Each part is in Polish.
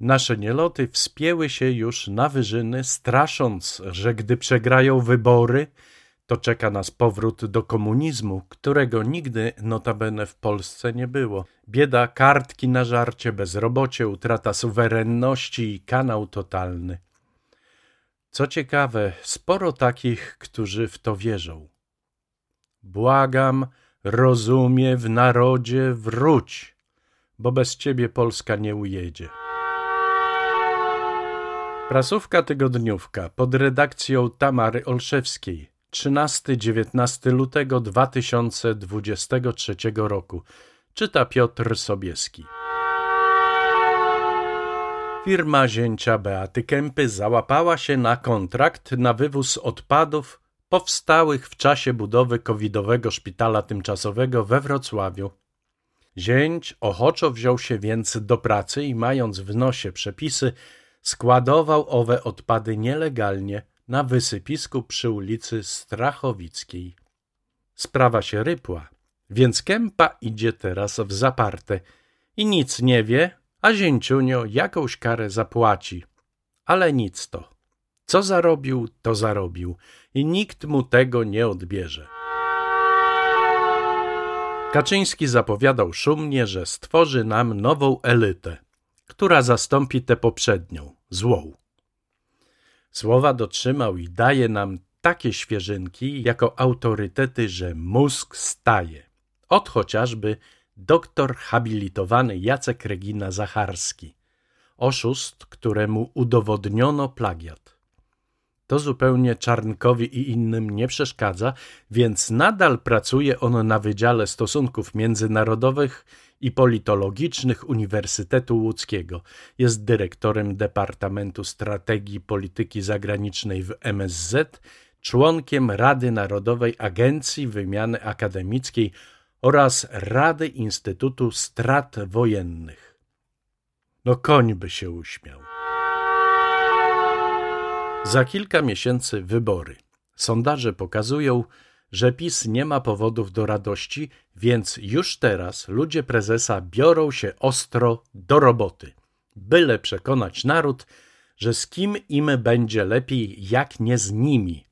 Nasze nieloty wspięły się już na wyżyny, strasząc, że gdy przegrają wybory, to czeka nas powrót do komunizmu, którego nigdy notabene w Polsce nie było. Bieda, kartki na żarcie, bezrobocie, utrata suwerenności i kanał totalny. Co ciekawe, sporo takich, którzy w to wierzą. Błagam, rozumie w narodzie, wróć, bo bez ciebie Polska nie ujedzie. Prasówka tygodniówka pod redakcją Tamary Olszewskiej 13-19 lutego 2023 roku. Czyta Piotr Sobieski. Firma zięcia Beaty Kępy załapała się na kontrakt na wywóz odpadów powstałych w czasie budowy covidowego szpitala tymczasowego we Wrocławiu. Zięć ochoczo wziął się więc do pracy i mając w nosie przepisy, składował owe odpady nielegalnie na wysypisku przy ulicy Strachowickiej. Sprawa się rypła, więc Kępa idzie teraz w zaparte i nic nie wie, a zięciunio jakąś karę zapłaci. Ale nic to. Co zarobił, to zarobił i nikt mu tego nie odbierze. Kaczyński zapowiadał szumnie, że stworzy nam nową elitę, która zastąpi tę poprzednią, złą. Słowa dotrzymał i daje nam takie świeżynki jako autorytety, że mózg staje. Od chociażby doktor habilitowany Jacek Regina Zacharski, oszust, któremu udowodniono plagiat. To zupełnie Czarnkowi i innym nie przeszkadza, więc nadal pracuje on na Wydziale Stosunków Międzynarodowych i Politologicznych Uniwersytetu Łódzkiego. Jest dyrektorem Departamentu Strategii Polityki Zagranicznej w MSZ, członkiem Rady Narodowej Agencji Wymiany Akademickiej oraz Rady Instytutu Strat Wojennych. No koń by się uśmiał. Za kilka miesięcy wybory. Sondaże pokazują, że PiS nie ma powodów do radości, więc już teraz ludzie prezesa biorą się ostro do roboty, byle przekonać naród, że z kim im będzie lepiej, jak nie z nimi.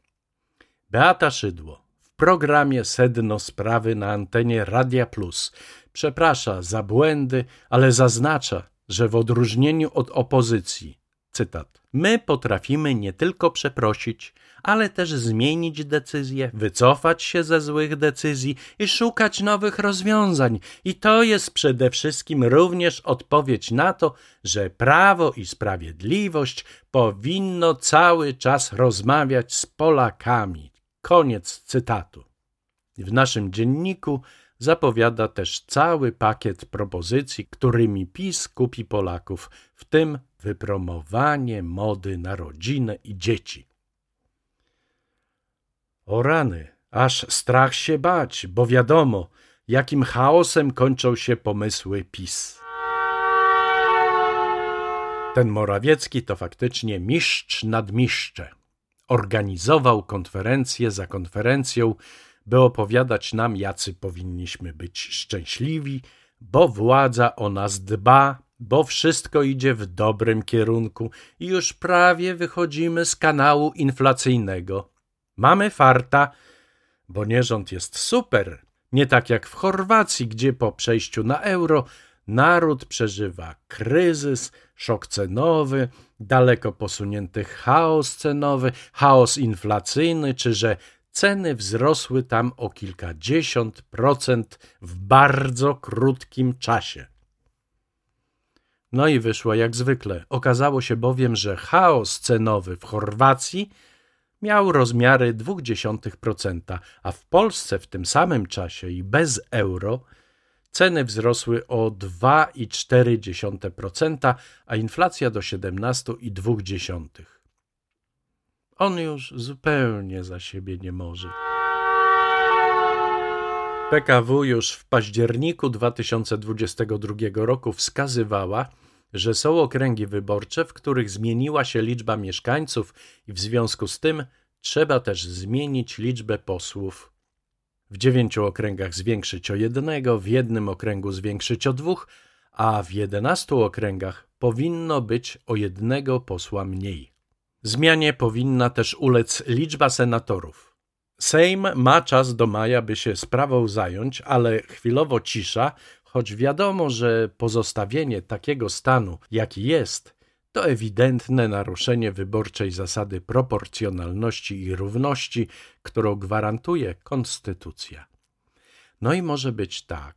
Beata Szydło w programie Sedno Sprawy na antenie Radia Plus przeprasza za błędy, ale zaznacza, że w odróżnieniu od opozycji, cytat, my potrafimy nie tylko przeprosić, ale też zmienić decyzje, wycofać się ze złych decyzji i szukać nowych rozwiązań. I to jest przede wszystkim również odpowiedź na to, że prawo i sprawiedliwość powinno cały czas rozmawiać z Polakami. Koniec cytatu. W naszym dzienniku zapowiada też cały pakiet propozycji, którymi PiS kupi Polaków, w tym wypromowanie mody na rodzinę i dzieci. O rany, aż strach się bać, bo wiadomo, jakim chaosem kończą się pomysły PiS. Ten Morawiecki to faktycznie mistrz nad mistrze. Organizował konferencję za konferencją, by opowiadać nam, jacy powinniśmy być szczęśliwi, bo władza o nas dba, bo wszystko idzie w dobrym kierunku i już prawie wychodzimy z kanału inflacyjnego. Mamy farta, bo nierząd jest super. Nie tak jak w Chorwacji, gdzie po przejściu na euro naród przeżywa kryzys, szok cenowy, daleko posunięty chaos cenowy, chaos inflacyjny, czy że ceny wzrosły tam o kilkadziesiąt procent w bardzo krótkim czasie. No i wyszło jak zwykle. Okazało się bowiem, że chaos cenowy w Chorwacji miał rozmiary 0,2%, a w Polsce w tym samym czasie i bez euro ceny wzrosły o 2,4%, a inflacja do 17,2%. On już zupełnie za siebie nie może. PKW już w październiku 2022 roku wskazywała, że są okręgi wyborcze, w których zmieniła się liczba mieszkańców i w związku z tym trzeba też zmienić liczbę posłów. W dziewięciu okręgach zwiększyć o jednego, w jednym okręgu zwiększyć o dwóch, a w jedenastu okręgach powinno być o jednego posła mniej. Zmianie powinna też ulec liczba senatorów. Sejm ma czas do maja, by się sprawą zająć, ale chwilowo cisza, choć wiadomo, że pozostawienie takiego stanu, jaki jest, to ewidentne naruszenie wyborczej zasady proporcjonalności i równości, którą gwarantuje konstytucja. No i może być tak,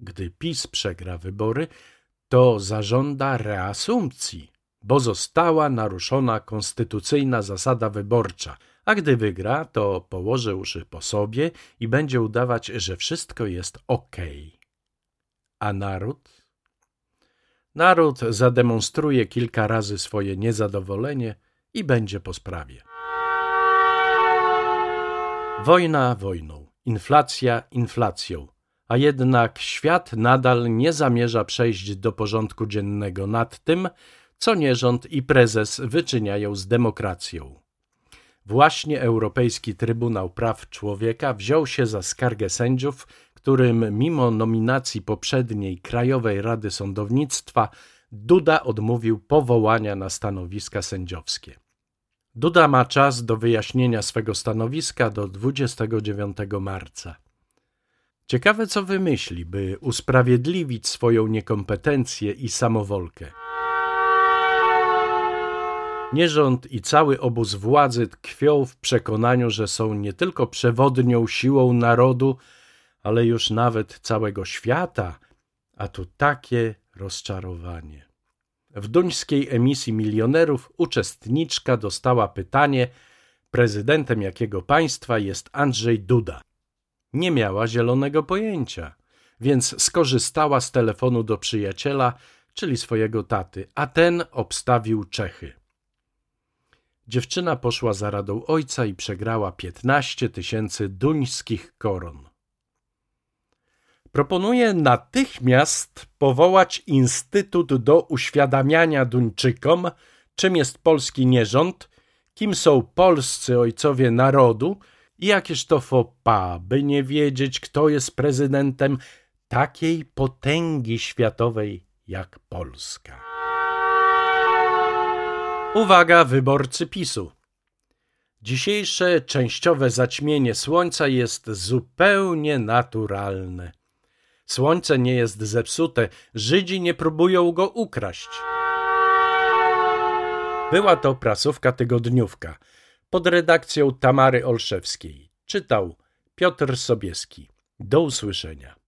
gdy PiS przegra wybory, to zażąda reasumpcji, bo została naruszona konstytucyjna zasada wyborcza, a gdy wygra, to położy uszy po sobie i będzie udawać, że wszystko jest ok. A naród? Naród zademonstruje kilka razy swoje niezadowolenie i będzie po sprawie. Wojna wojną, inflacja inflacją, a jednak świat nadal nie zamierza przejść do porządku dziennego nad tym, co nierząd i prezes wyczyniają z demokracją. Właśnie Europejski Trybunał Praw Człowieka wziął się za skargę sędziów, którym mimo nominacji poprzedniej Krajowej Rady Sądownictwa Duda odmówił powołania na stanowiska sędziowskie. Duda ma czas do wyjaśnienia swego stanowiska do 29 marca. Ciekawe, co wymyśli, by usprawiedliwić swoją niekompetencję i samowolkę. Nierząd i cały obóz władzy tkwią w przekonaniu, że są nie tylko przewodnią siłą narodu, ale już nawet całego świata, a tu takie rozczarowanie. W duńskiej emisji milionerów uczestniczka dostała pytanie, prezydentem jakiego państwa jest Andrzej Duda. Nie miała zielonego pojęcia, więc skorzystała z telefonu do przyjaciela, czyli swojego taty, a ten obstawił Czechy. Dziewczyna poszła za radą ojca i przegrała piętnaście tysięcy duńskich koron. Proponuję natychmiast powołać Instytut do uświadamiania Duńczykom, czym jest polski nierząd, kim są polscy ojcowie narodu i jakież to fopa, by nie wiedzieć, kto jest prezydentem takiej potęgi światowej jak Polska. Uwaga, wyborcy PiSu! Dzisiejsze częściowe zaćmienie słońca jest zupełnie naturalne. Słońce nie jest zepsute, Żydzi nie próbują go ukraść. Była to prasówka tygodniówka pod redakcją Tamary Olszewskiej. Czytał Piotr Sobieski. Do usłyszenia.